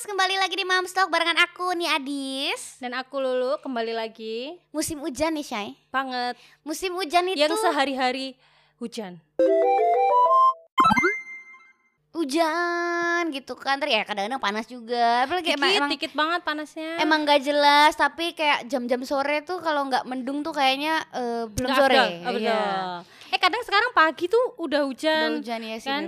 Mams, kembali lagi di Mams Talk barengan aku nih Adis. Dan aku Lulu kembali lagi Musim hujan nih, Syai. banget Musim hujan itu yang sehari-hari hujan. hujan gitu kan. Terus ya kadang-kadang panas juga. Apalagi Dikit, emang dikit banget panasnya. emang gak jelas, tapi kayak jam-jam sore tuh kalau nggak mendung tuh kayaknya eh, belum Nggak sore. Oh, betul. Eh kadang sekarang pagi tuh udah Udah hujan. hujan ya sih kan?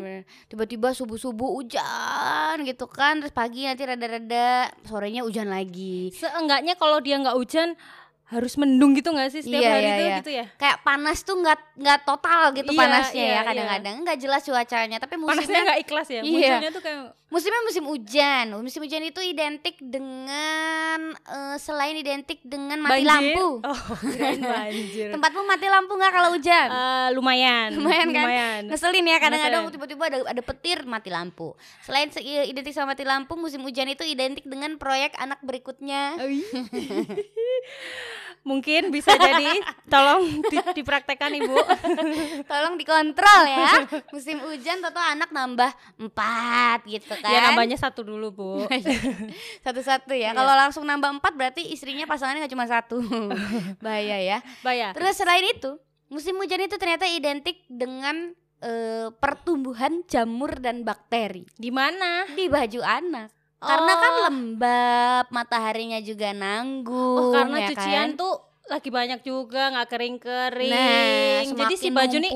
Tiba-tiba subuh-subuh hujan gitu kan. Terus pagi nanti rada-rada, sorenya hujan lagi. Seenggaknya kalau dia nggak hujan harus mendung gitu nggak sih setiap Iya, hari iya, tuh iya. gitu ya? Kayak panas tuh nggak nggak total gitu Iya, panasnya iya, ya iya. kadang-kadang nggak jelas cuacanya tapi Panasnya musimnya nggak ikhlas ya. Iya. Munculnya tuh kayak musimnya musim hujan musim hujan itu identik dengan eh, selain identik dengan mati banjir. lampu Oh, banjir. tempatmu mati lampu nggak kalau hujan Eh, lumayan. Lumayan kan? Lumayan. Ngeselin ya kadang-kadang tiba-tiba ada ada petir mati lampu. Selain se- identik sama mati lampu, musim hujan itu identik dengan proyek anak berikutnya. Ui. Mungkin bisa jadi tolong di- dipraktekkan Ibu. Tolong dikontrol ya. Musim hujan toto anak nambah empat gitu kan. Ya nambahnya satu dulu, Bu. Satu-satu ya. Iya. Kalau langsung nambah empat berarti istrinya pasangannya nggak cuma satu. Bahaya ya. Bayar. Terus selain itu, musim hujan itu ternyata identik dengan eh, pertumbuhan jamur dan bakteri Di mana? di baju anak. Karena kan Oh. lembab, mataharinya juga nanggung. Oh, karena ya cucian kan? tuh lagi banyak juga nggak kering-kering. Nah, Jadi si baju nih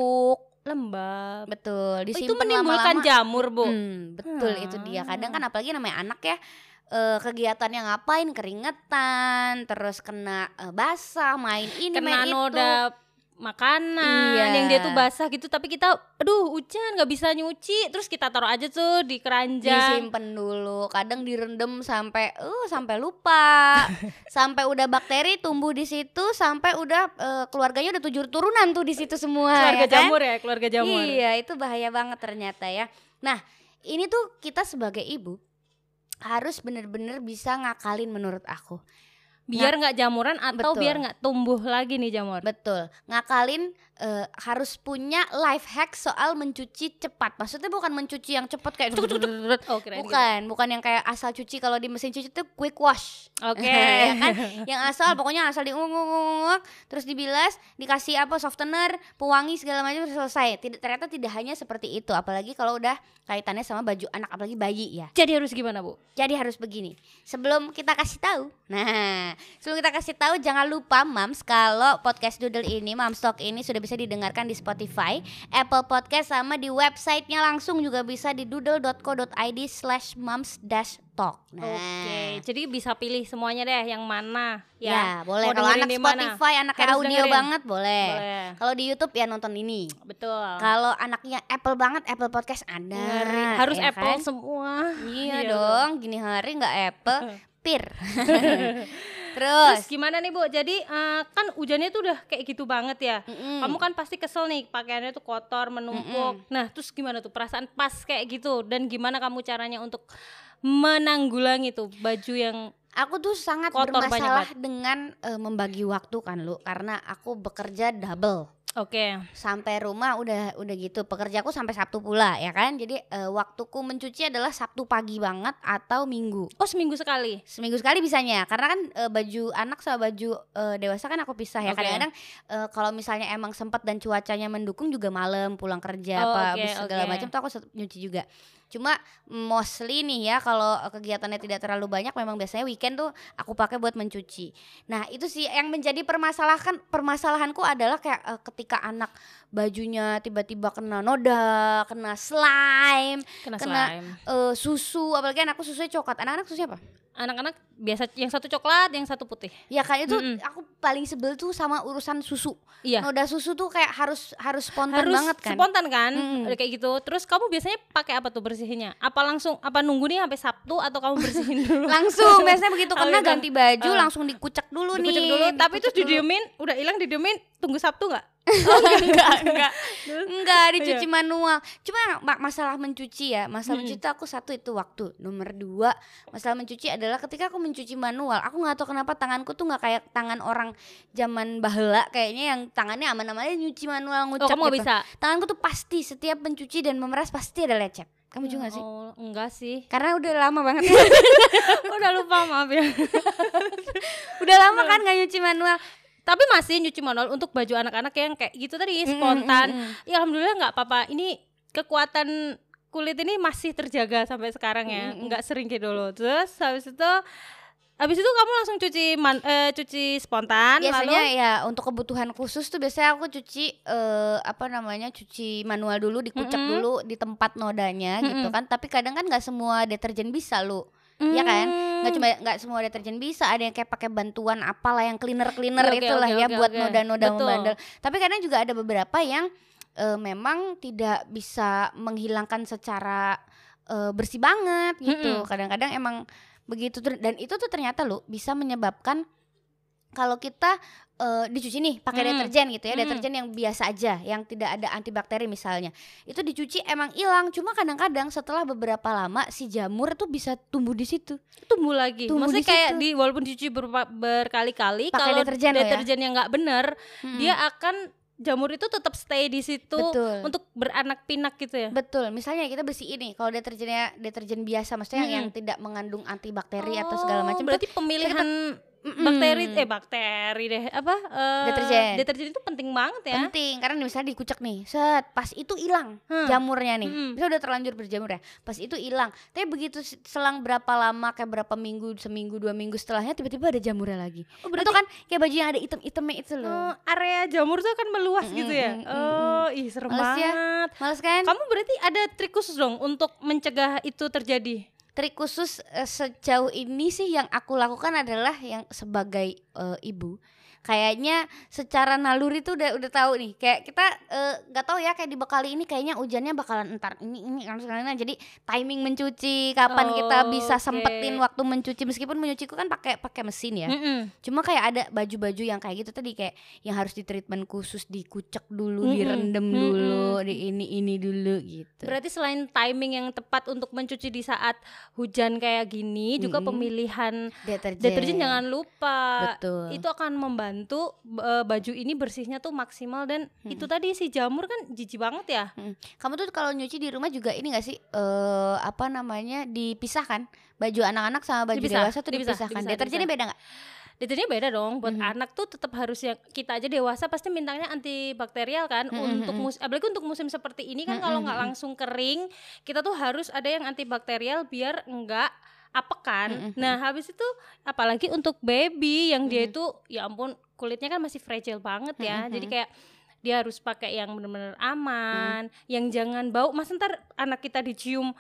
lembab. betul. Oh, itu menimbulkan lama-lama. jamur, Bu. Hmm, betul itu dia. Kadang kan apalagi namanya anak ya eh, kegiatannya ngapain keringetan, terus kena eh, basah, main ini Kena main itu. Makanan Iya. yang dia tuh basah gitu tapi kita aduh hujan nggak bisa nyuci. Terus kita taruh aja tuh di keranjang. Disimpan dulu kadang direndam sampai uh sampai lupa. Sampai udah bakteri tumbuh di situ sampai udah eh, keluarganya udah tujuh turunan tuh di situ semua keluarga ya kan? jamur ya keluarga jamur. Iya itu bahaya banget ternyata ya. Nah ini tuh kita sebagai ibu harus bener-bener bisa ngakalin menurut aku biar nggak jamuran atau Betul. biar nggak tumbuh lagi nih jamur. Betul. Ngakalin eh, harus punya life hack soal mencuci cepat. Maksudnya bukan mencuci yang cepat kayak Cuk, cuk, cuk. oh gitu. bukan. Bukan yang kayak asal cuci. Kalau di mesin cuci itu quick wash. Oke. Ya kan? Yang asal pokoknya asal diunguk terus dibilas dikasih apa softener pewangi segala macam selesai. Tidak ternyata tidak hanya seperti itu. Apalagi kalau udah kaitannya sama baju anak apalagi bayi ya. Jadi harus gimana bu? Jadi harus begini. Sebelum kita kasih tahu. Nah sebelum kita kasih tahu jangan lupa mams kalau podcast doodle ini mams talk ini sudah bisa didengarkan di Spotify Apple Podcast sama di websitenya langsung juga bisa di doodle.co.id slash mams dash talk nah Oke, jadi bisa pilih semuanya deh yang mana Ya, ya. boleh. Kalau anak mana? Spotify, anaknya Harus audio dengerin. banget, boleh. Boleh. Kalau di YouTube ya nonton ini. Betul. Kalau anaknya Apple banget, Apple Podcast ada. Ngeri. Harus ya Apple kan? semua. Iya Iya dong, gini hari nggak Apple, pir. Terus Terus, gimana nih Bu? Jadi eh, kan hujannya tuh udah kayak gitu banget ya. Mm-mm. Kamu kan pasti kesel nih pakaiannya tuh kotor, menumpuk. Nah, terus gimana tuh perasaan pas kayak gitu dan gimana kamu caranya untuk menanggulangi tuh baju yang aku tuh sangat Kotor banyak bermasalah dengan eh, membagi waktu kan lu, karena aku bekerja double. Oke. sampai rumah udah udah gitu. Pekerjaku sampai Sabtu pula ya kan? Jadi eh, waktuku mencuci adalah Sabtu pagi banget atau Minggu. Oh, seminggu sekali. seminggu sekali bisanya. Karena kan eh, baju anak sama baju eh, dewasa kan aku pisah ya. Kadang-kadang eh, kalau misalnya emang sempat dan cuacanya mendukung juga malam pulang kerja Oh, apa habis segala oke. macam tuh aku nyuci juga cuma mostly nih ya kalau kegiatannya tidak terlalu banyak memang biasanya weekend tuh aku pakai buat mencuci nah itu sih yang menjadi permasalahan permasalahanku adalah kayak eh, ketika anak bajunya tiba-tiba kena noda kena slime Kena, Kena slime. eh, susu apalagi anakku susunya coklat anak-anak susu apa Anak-anak biasa yang satu coklat, yang satu putih. Ya kan itu Mm-mm. aku paling sebel tuh sama urusan susu. Iya. Noda susu tuh kayak harus harus spontan Harus banget kan. spontan kan? Ada kayak gitu. Terus kamu biasanya pakai apa tuh bersihinnya? Apa langsung apa nunggu nih sampai Sabtu atau kamu bersihin dulu? langsung biasanya begitu Oh, karena gitu. ganti baju Eh. langsung dikucek dulu Dikucek nih. dulu, tapi terus dikucek dulu. didiemin, udah hilang didiemin, tunggu Sabtu nggak? Oh, enggak, enggak. Enggak dicuci Iya. manual. Cuma ma- masalah mencuci ya. Masalah Mm-mm. mencuci tuh aku satu itu waktu. Nomor dua masalah mencuci adalah ketika aku mencuci manual. Aku nggak tahu kenapa tanganku tuh nggak kayak tangan orang zaman bahela kayaknya yang tangannya aman-aman aja nyuci manual Oh, ngucap kamu nggak gitu. bisa. Tanganku tuh pasti setiap mencuci dan memeras pasti ada lecet. Kamu juga gak sih? Oh, enggak sih. Karena udah lama banget. Udah lupa maaf ya. udah lama kan nggak nyuci manual. Tapi masih nyuci manual untuk baju anak-anak yang kayak gitu tadi spontan. mm, mm, Ya alhamdulillah nggak apa-apa. Ini kekuatan kulit ini masih terjaga sampai sekarang ya. Mm, mm, mm. Nggak sering kayak dulu. Terus habis itu habis itu kamu langsung cuci man, eh, cuci spontan Biasanya lalu ya untuk kebutuhan khusus tuh biasanya aku cuci eh, apa namanya cuci manual dulu, dikucek Mm-mm. dulu di tempat nodanya gitu Mm-mm. kan. Tapi kadang kan nggak semua deterjen bisa lu. Iya kan? Nggak Hmm. cuma nggak semua deterjen bisa, ada yang kayak pakai bantuan apalah yang cleaner cleaner Oke, oke, itulah oke, ya oke, buat oke. noda-noda Betul. membandel. Tapi kadang juga ada beberapa yang eh, memang tidak bisa menghilangkan secara eh, bersih banget gitu. Kadang-kadang emang begitu tuh dan itu tuh ternyata lu bisa menyebabkan kalau kita eh, dicuci nih pakai Hmm. deterjen gitu ya, Hmm. deterjen yang biasa aja, yang tidak ada antibakteri misalnya. Itu dicuci emang hilang, cuma kadang-kadang setelah beberapa lama si jamur tuh bisa tumbuh di situ. tumbuh lagi. Tumbuh Maksudnya di kayak situ. di walaupun dicuci berpa- berkali-kali kalau deterjen lo ya? deterjen yang nggak benar, Mm-mm. dia akan jamur itu tetap stay di situ Betul. untuk beranak pinak gitu ya. Betul, misalnya kita bersihin nih, kalau deterjennya deterjen biasa, maksudnya yang, Mm-mm. yang tidak mengandung antibakteri atau segala Oh, macam Berarti pemilihan Mm-mm. bakteri eh bakteri deh apa eh, Deterjen. deterjen itu penting banget ya. penting karena misalnya dikucek nih, set pas itu hilang Hmm. jamurnya nih, Mm-mm. misalnya udah terlanjur berjamur ya, pas itu hilang, tapi begitu se- selang berapa lama, kayak berapa minggu, seminggu dua minggu setelahnya tiba-tiba ada jamurnya lagi. Oh, itu kan kayak baju yang ada item-itemnya itu loh. eh, area jamur tuh akan meluas Mm-mm, gitu ya. mm-mm, Oh, ih serem Males ya. banget. Males kan? Kamu berarti ada trik khusus dong untuk mencegah itu terjadi. Trik khusus eh, sejauh ini sih yang aku lakukan adalah yang sebagai eh, ibu kayaknya secara naluri tuh udah udah tahu nih kayak kita eh, nggak tahu ya kayak di Bekali ini kayaknya hujannya bakalan entar ini ini kan sekarang jadi timing mencuci kapan kita Oh, bisa oke. sempetin waktu mencuci meskipun menyuciku kan pakai pakai mesin ya Mm-mm. cuma kayak ada baju-baju yang kayak gitu tadi kayak yang harus di treatment khusus dikucek dulu Mm-mm, direndam mm-mm. dulu di ini ini dulu gitu Berarti selain timing yang tepat untuk mencuci di saat hujan kayak gini, juga Mm-mm. pemilihan deterjen deterjen jangan lupa. betul Itu akan membantu eh, baju ini bersihnya tuh maksimal dan itu tadi si jamur kan jijik banget ya. Mm. Kamu tuh kalau nyuci di rumah juga ini gak sih eh apa namanya dipisahkan baju anak-anak sama baju Dipisah, dewasa tuh dipisah, dipisahkan. dipisah, Deterjennya dipisah. beda nggak? Deterjennya beda dong. Buat Mhm. anak tuh tetap harus yang kita aja dewasa pasti mintanya antibakterial kan. Mhm, Untuk mhm. musim apalagi untuk musim seperti ini kan Mhm, kalau nggak mhm. langsung kering, kita tuh harus ada yang antibakterial biar enggak apekan. Mhm, Nah, habis itu apalagi untuk baby yang dia Mhm. itu ya ampun kulitnya kan masih fragile banget ya. Mhm, Jadi mhm. kayak dia harus pakai yang benar-benar aman, yang jangan bau. Mas ntar anak kita dicium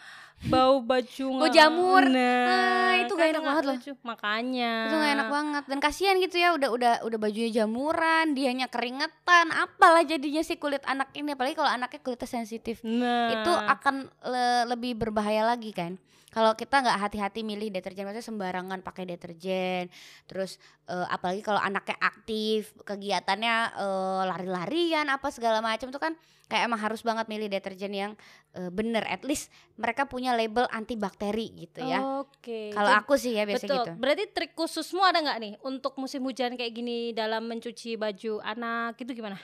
bau baju Bau jamur. Nah, Ah, itu kan gak enak nggak banget loh. Makanya. Itu gak enak banget dan kasihan gitu ya udah udah udah bajunya jamuran, dianya keringetan, apalah jadinya sih kulit anak ini apalagi kalau anaknya kulitnya sensitif. Nah, Itu akan le- lebih berbahaya lagi kan. Kalau kita nggak hati-hati milih deterjen, maksudnya sembarangan pakai deterjen, terus eh, apalagi kalau anaknya aktif, kegiatannya eh, lari-larian apa segala macam tuh kan kayak emang harus banget milih deterjen yang eh, bener, at least mereka punya label antibakteri gitu ya. Oke. Kalau Jadi- aku sih ya biasa betul. gitu. Berarti trik khususmu ada nggak nih untuk musim hujan kayak gini dalam mencuci baju anak itu gimana?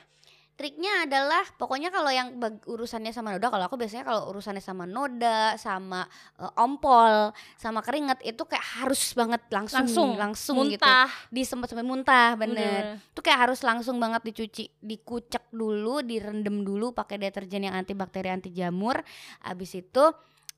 Triknya adalah pokoknya kalau yang urusannya sama noda, kalau aku biasanya kalau urusannya sama noda, sama eh, ompol, sama keringet itu kayak harus banget langsung Langsung, langsung gitu. Muntah. Disempat sampai muntah, bener. Bener. Itu kayak harus langsung banget dicuci, dikucek dulu, direndam dulu pakai deterjen yang antibakteri, anti jamur. Abis itu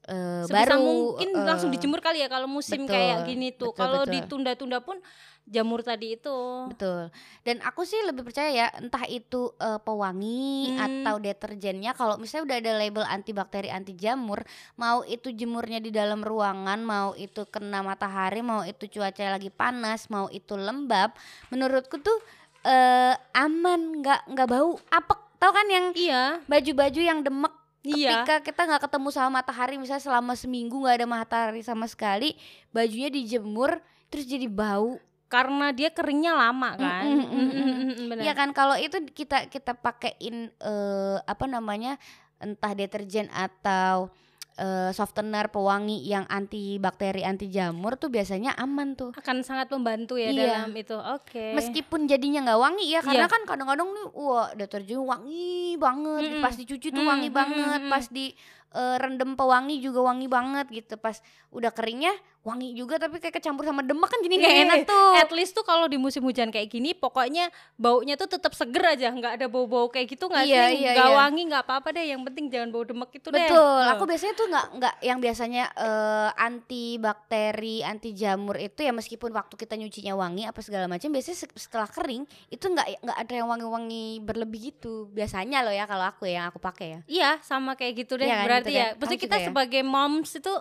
eh, Sebisa baru mungkin eh, langsung dijemur kali ya kalau musim betul, kayak gini tuh. Kalau ditunda-tunda pun jamur tadi itu. Betul. Dan aku sih lebih percaya ya entah itu eh, pewangi Hmm. atau deterjennya kalau misalnya udah ada label antibakteri anti jamur, mau itu jemurnya di dalam ruangan, mau itu kena matahari, mau itu cuaca lagi panas, mau itu lembab, menurutku tuh eh, aman, nggak nggak bau apek. Tahu kan yang Iya, baju-baju yang demek iya. ketika kita nggak ketemu sama matahari misalnya selama seminggu nggak ada matahari sama sekali, bajunya dijemur terus jadi bau Karena dia keringnya lama kan. Mm, mm, mm, Mm, mm, mm, mm. Iya kan kalau itu kita kita pakein eh, apa namanya entah deterjen atau eh, softener pewangi yang antibakteri anti jamur tuh biasanya aman tuh. akan sangat membantu ya Iya. dalam itu. Oke. Meskipun jadinya nggak wangi ya karena Iya. kan kadang-kadang nih wah deterjen wangi banget Mm-mm. pas dicuci tuh Mm, wangi mm, banget mm, mm. pas di eh, rendem pewangi juga wangi banget gitu. Pas udah keringnya wangi juga tapi kayak kecampur sama demak kan jadi nggak Iya, enak tuh. At least tuh kalau di musim hujan kayak gini, pokoknya baunya tuh tetap seger aja, nggak ada bau-bau kayak gitu nggak Iya, sih? iya, Nggak iya. wangi nggak apa-apa deh, yang penting jangan bau demek itu deh. Betul. Oh. Aku biasanya tuh nggak nggak yang biasanya eh, anti bakteri, anti jamur itu ya meskipun waktu kita nyucinya wangi apa segala macam biasanya se- setelah kering itu nggak nggak ada yang wangi-wangi berlebih gitu. Biasanya loh ya kalau aku ya yang aku pakai ya. Iya, sama kayak gitu deh. Iya kan, Berarti gitu ya, kan? maksudnya Kamu kita ya? sebagai moms itu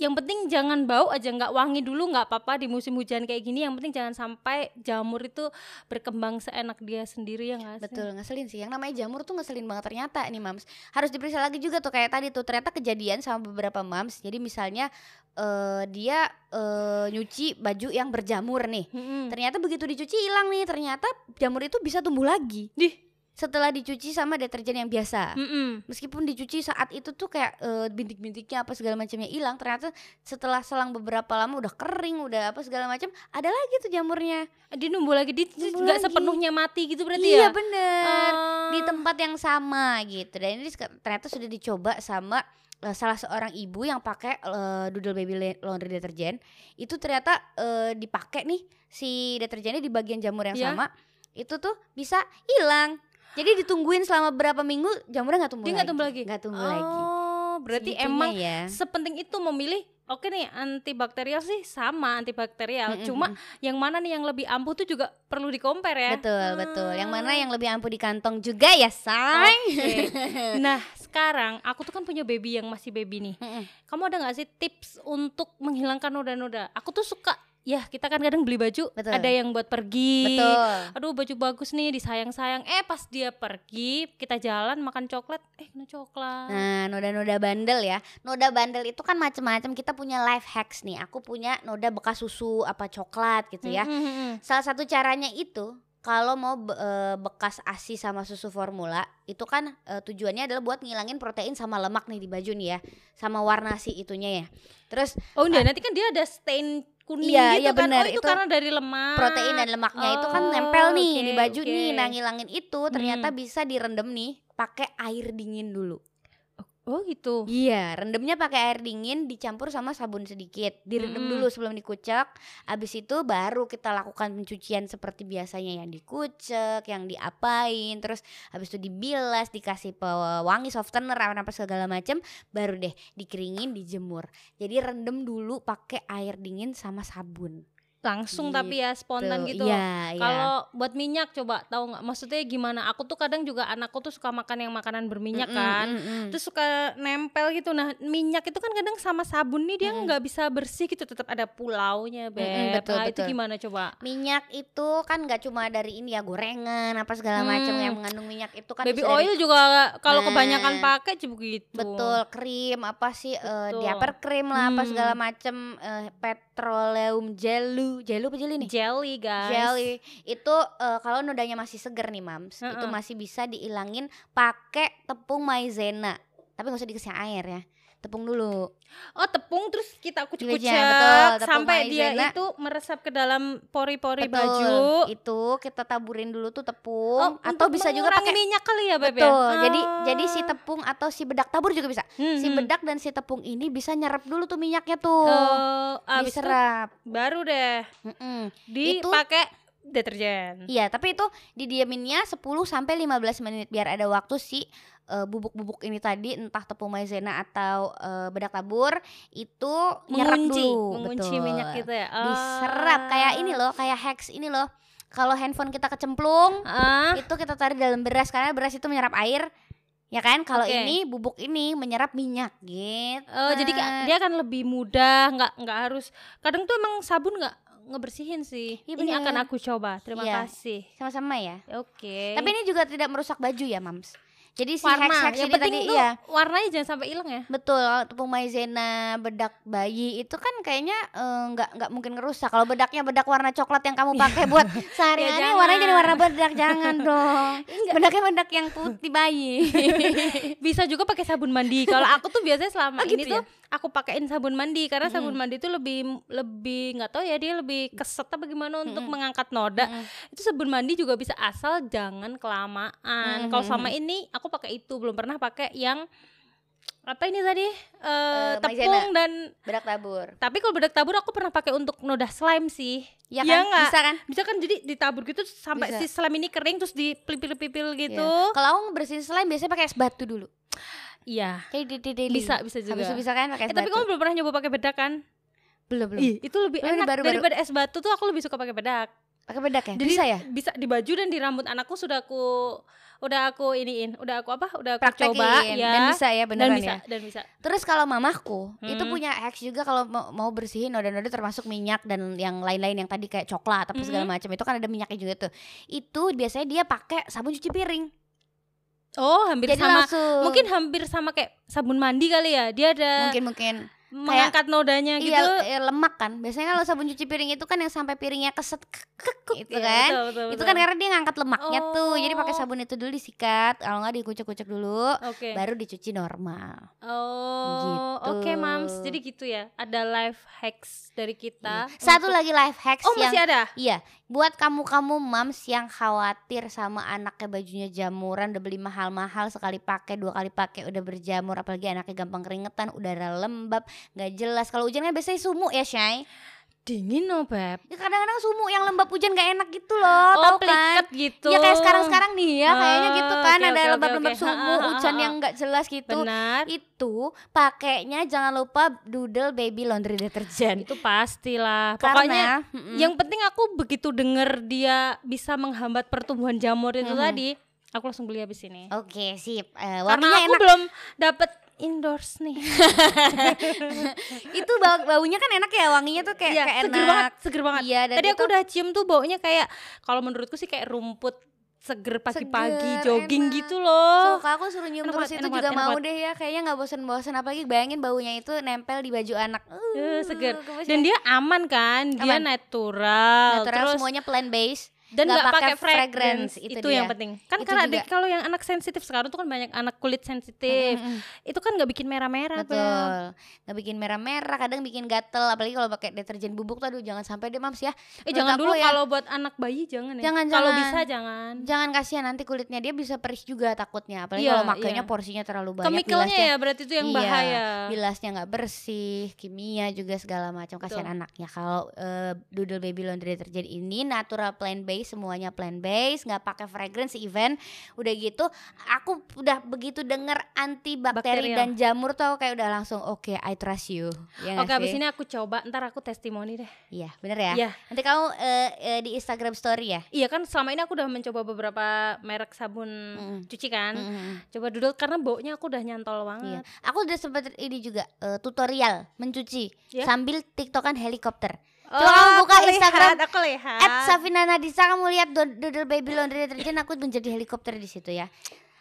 yang penting jangan bau aja, nggak wangi dulu nggak apa-apa di musim hujan kayak gini. Yang penting jangan sampai jamur itu berkembang seenak dia sendiri ya nggak? Betul, ngeselin sih. Yang namanya jamur tuh ngeselin banget ternyata nih Mams. Harus diperiksa lagi juga tuh kayak tadi tuh ternyata kejadian sama beberapa Mams. Jadi misalnya eh dia eh, nyuci baju yang berjamur nih. Mm-mm. Ternyata begitu dicuci hilang nih, ternyata jamur itu bisa tumbuh lagi. Dih. Setelah dicuci sama deterjen yang biasa. Mm-mm. Meskipun dicuci saat itu tuh kayak eh, bintik-bintiknya apa segala macamnya hilang, ternyata setelah selang beberapa lama udah kering, udah apa segala macam, ada lagi tuh jamurnya. Dia numbuh lagi, dia nggak sepenuhnya mati gitu berarti iya ya? bener. Ah. di tempat yang sama gitu dan ini ternyata sudah dicoba sama eh, salah seorang ibu yang pakai eh, Doodle Baby Laundry Deterjen itu ternyata eh, dipakai nih si deterjennya di bagian jamur yang Iya. sama itu tuh bisa hilang jadi ditungguin selama berapa minggu jamurnya nggak tumbuh Dia lagi? nggak tumbuh lagi? nggak tumbuh oh, lagi berarti Segitunya emang ya. sepenting itu memilih oke nih antibakterial sih sama antibakterial. Cuma yang mana nih yang lebih ampuh tuh juga perlu di compare ya. Betul betul. Yang mana yang lebih ampuh di kantong juga ya say. Oke. nah sekarang aku tuh kan punya baby yang masih baby nih. Kamu ada nggak sih tips untuk menghilangkan noda-noda? Aku tuh suka ya kita kan kadang beli baju Betul. ada yang buat pergi betul aduh baju bagus nih disayang-sayang eh pas dia pergi kita jalan makan coklat eh kena coklat Nah, noda-noda bandel ya. Noda bandel itu kan macam-macam. Kita punya life hacks nih. Aku punya noda bekas susu apa coklat gitu ya. Mm, mm, mm, mm. Salah satu caranya itu kalau mau be- eh, bekas ASI sama susu formula itu kan eh, tujuannya adalah buat ngilangin protein sama lemak nih di baju nih ya. Sama warna si itunya ya. Terus Oh enggak, nanti kan dia ada stain kuning Iya, gitu iya kan. benar, oh itu, itu karena dari lemak. protein dan lemaknya itu kan Oh, nempel nih di oke, baju nih. oke. Nah, ngilangin itu ternyata Hmm. bisa direndam nih pakai air dingin dulu. Oh gitu. Iya, rendamnya pakai air dingin dicampur sama sabun sedikit. Direndam Mm-mm. dulu sebelum dikucek. Habis itu baru kita lakukan pencucian seperti biasanya yang dikucek, yang diapain, terus habis itu dibilas, dikasih pewangi softener apa apa segala macam, baru deh dikeringin, dijemur. Jadi rendam dulu pakai air dingin sama sabun. Langsung tapi ya spontan gitu. Iya. Kalau buat minyak coba tahu nggak? Maksudnya gimana? Aku tuh kadang juga anakku tuh suka makan yang makanan berminyak Mm-mm, kan. mm-mm. Terus suka nempel gitu. Nah, minyak itu kan kadang sama sabun nih dia nggak bisa bersih gitu. Tetap ada pulaunya, Beb. Mm-mm, betul, Ah, itu betul. gimana coba? minyak itu kan nggak cuma dari ini ya gorengan apa segala macam Hmm. yang mengandung minyak itu kan Baby dari oil juga kalau Nah, kebanyakan pakai juga gitu. Betul, krim apa sih eh, Betul. diaper krim lah apa Hmm. segala macem eh, petroleum jelu apa jeli nih? Jelly, guys. Jelly itu eh, kalau nodanya masih seger nih mams, itu Heeh. masih bisa diilangin pakai tepung maizena. Tapi nggak usah dikasih air ya, tepung dulu. Oh tepung terus kita kucek-kucek Kucek, betul, tepung sampai dia maizena. itu meresap ke dalam pori-pori Betul, baju. Itu kita taburin dulu tuh Oh, tepung atau untuk bisa juga pakai minyak kali ya, Beb ya? Betul. Jadi Ah. jadi si tepung atau si bedak tabur juga bisa. Hmm, Si hmm. bedak dan si tepung ini bisa nyerap dulu tuh minyaknya tuh. Itu diserap. baru deh Mm-mm. dipakai deterjen. Iya, tapi itu didiaminnya 10 sampai 15 menit biar ada waktu si eh, bubuk-bubuk ini tadi entah tepung maizena atau eh, bedak tabur itu nyerap Mengunci, dulu. mengunci Betul. minyak gitu ya. Diserap kayak ini loh, kayak hacks ini loh. Kalau handphone kita kecemplung, Ah, itu kita taruh dalam beras karena beras itu menyerap air. Ya kan? Kalau Oke. ini bubuk ini menyerap minyak gitu. oh, jadi dia akan lebih mudah, nggak nggak harus. Kadang tuh emang sabun nggak ngebersihin sih. Iya, Ini akan aku coba. Terima Iya. kasih. sama-sama ya. Oke. Tapi ini juga tidak merusak baju ya, Mams. Jadi si warna, hacks-hacks yang ini penting tadi tuh iya. warnanya jangan sampai hilang ya. Betul, tepung maizena, bedak bayi itu kan kayaknya eh, nggak nggak mungkin ngerusak. Kalau bedaknya bedak warna coklat yang kamu pakai buat sehari-hari Ya, warnanya jadi warna bedak jangan dong. Bedaknya bedak yang putih bayi. Bisa juga pakai sabun mandi. Kalau aku tuh biasanya selama Oh, ini gitu tuh aku pakein sabun mandi karena Mm-mm. sabun mandi itu lebih lebih nggak tahu ya dia lebih keset apa gimana untuk mengangkat noda. Mm-mm. Itu sabun mandi juga bisa asal jangan kelamaan. Kalau Mm-mm. sama ini aku pakai itu belum pernah pakai yang apa ini tadi? Eh Eh, tepung maizena. dan bedak tabur. Tapi kalau bedak tabur aku pernah pakai untuk noda slime sih. Ya Iya kan? nggak? bisa kan? Bisa kan? Jadi ditabur gitu sampai Bisa. si slime ini kering terus dipipil-pipil gitu. Iya. kalau aku bersihin slime biasanya pakai es batu dulu. Iya. Kayak di bisa bisa juga. Habis bisa kan? Pakai es Eh, tapi batu. kamu belum pernah nyoba pakai bedak kan? belum belum. Ih, itu lebih Belum, enak. baru-baru. daripada es batu tuh aku lebih suka pakai bedak. pakai bedak ya? Jadi bisa ya? Bisa di baju dan di rambut anakku sudah aku udah aku iniin, udah aku apa? Udah aku praktekin coba ya. dan bisa ya dan beneran bisa, ya dan bisa. Terus kalau mamahku itu Hmm. punya hacks juga kalau mau, bersihin noda-noda termasuk minyak dan yang lain-lain yang tadi kayak coklat apa segala Mhm. macam itu kan ada minyaknya juga tuh. Itu biasanya dia pakai sabun cuci piring. Oh, hampir Jadi sama langsung mungkin hampir sama kayak sabun mandi kali ya. Dia ada mungkin mungkin mengangkat nodanya gitu. iya lemak kan. Biasanya kalau sabun cuci piring itu kan yang sampai piringnya keset kekuk gitu Iya, kan. betul, betul, Itu kan karena dia ngangkat lemaknya tuh. Jadi pakai Oh. sabun itu dulu disikat, kalau nggak dikucek-kucek dulu, Oke. baru dicuci normal. Oh, Gitu. oke Mams. Jadi gitu ya. Ada life hacks dari kita. Satu untuk- lagi life hacks Oh, yang masih ada. Iya, buat kamu-kamu mams yang khawatir sama anaknya bajunya jamuran udah beli mahal-mahal sekali pakai dua kali pakai udah berjamur apalagi anaknya gampang keringetan udara lembab nggak jelas kalau hujan kan biasanya sumuk ya Shay Dingin no, Beb. ya, kadang-kadang sumuk yang lembab hujan gak enak gitu loh Oh, tau kan gitu. ya kayak sekarang-sekarang nih ya kayaknya gitu Ah, kan oke, ada lembab-lembab oke. sumuk Ha, ha, ha, hujan yang nggak jelas gitu Benar. itu pakainya jangan lupa doodle baby laundry detergent Itu pastilah. Pokoknya Karena, mm-mm. yang penting aku begitu denger dia bisa menghambat pertumbuhan jamur itu Mhm. tadi, aku langsung beli habis ini. Oke sip Eh, Karena aku enak belum dapet endorse nih. itu bau baunya kan enak ya wanginya tuh kayak Iya, kayak seger enak banget, seger banget. iya Tadi aku udah cium tuh baunya kayak kalau menurutku sih kayak rumput seger pagi-pagi Seger, jogging enak. gitu loh. suka aku suruh nyium Enak terus itu enak juga enak mau banget. deh ya kayaknya nggak bosan-bosan apalagi bayangin baunya itu nempel di baju anak Eh, Uh, seger. gemes Dan ya. dia aman kan? Dia Aman. natural. natural terus semuanya plant based dan nggak pakai fragrance, fragrance, itu itu, dia. yang penting kan Itu karena ada- kalau yang anak sensitif sekarang tuh kan banyak anak kulit sensitif Mm, mm, mm. itu kan nggak bikin merah-merah betul nggak bikin merah-merah kadang bikin gatel apalagi kalau pakai deterjen bubuk tuh aduh jangan sampai deh mams ya eh Menurut jangan dulu ya. kalau buat anak bayi jangan ya Jangan, kalau jangan. bisa jangan jangan kasihan nanti kulitnya dia bisa perih juga takutnya apalagi Iya, kalau makainya iya. porsinya terlalu banyak chemicalnya bilasnya- ya berarti itu yang Iya, bahaya bilasnya nggak bersih, kimia juga segala macam kasihan anaknya. Kalau eh, Doodle Baby Laundry Detergent ini natural plant based, semuanya plant based, nggak pakai fragrance even. Udah gitu, aku udah begitu denger Bakteri antibakteri dan jamur tuh aku kayak udah langsung oke, I trust you. Ya oke abis sih? ini aku coba ntar aku testimoni deh Iya, bener ya. Iya. Nanti kamu eh, eh, di Instagram Story ya. iya kan selama ini aku udah mencoba beberapa merek sabun Mm-mm. cuci kan Mm-mm. coba duduk karena baunya aku udah nyantol Iya. banget Aku udah sempet ini juga eh, tutorial mencuci Ya? sambil tiktokan helikopter. Oh, Coba kamu buka aku Instagram lihat, aku lihat At Safina Nadisa kamu lihat Do- Doodle Baby Laundry Detergent aku menjadi helikopter di situ ya.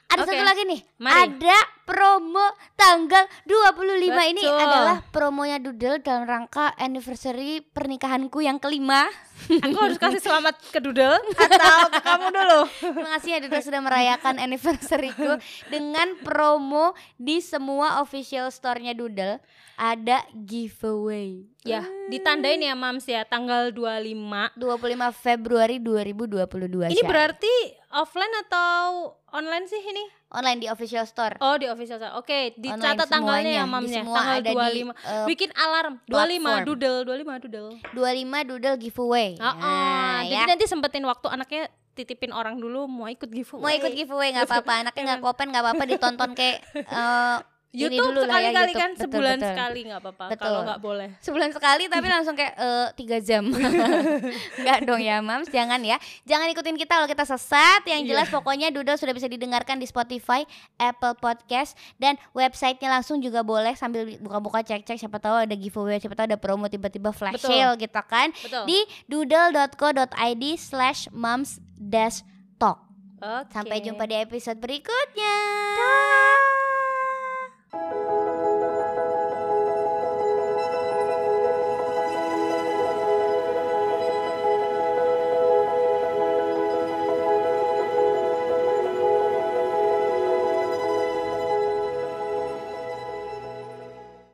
Ada Oke, satu lagi nih. mari. Ada promo tanggal 25 ini Betul. adalah promonya Doodle dalam rangka anniversary pernikahanku yang kelima. aku harus kasih selamat ke Doodle atau ke kamu dulu Terima kasih ya Doodle sudah merayakan anniversaryku dengan promo di semua official store-nya Doodle ada giveaway. ya ditandain ya Mams ya tanggal 25 25 Februari 2022. ini Syah. berarti offline atau online sih ini online di official store. oh di official store oke dicatat Online tanggalnya ya semuanya. Di ya semua tanggal ada di, 25 eh, bikin alarm 25 platform. Doodle 25 Doodle 25 doodle giveaway. Oh, Nah, jadi ya. nanti sempetin waktu anaknya titipin orang dulu mau ikut giveaway. Mau ikut giveaway nggak apa-apa, anaknya nggak kopen nggak apa-apa ditonton kayak eh, ini YouTube ya, sekali-kali YouTube. kan Betul, sebulan betul. sekali nggak apa-apa kalau nggak boleh. Sebulan sekali tapi langsung kayak eh, tiga jam. Nggak dong ya, Mams. Jangan ya. Jangan ikutin kita kalau kita sesat. Yang Iya. jelas pokoknya Doodle sudah bisa didengarkan di Spotify, Apple Podcast dan websitenya langsung juga boleh sambil buka-buka cek-cek siapa tahu ada giveaway, siapa tahu ada promo tiba-tiba flash Betul. sale gitu kan. Betul. Di doodle.co.id slash moms dash talk. Oke. Sampai jumpa di episode berikutnya.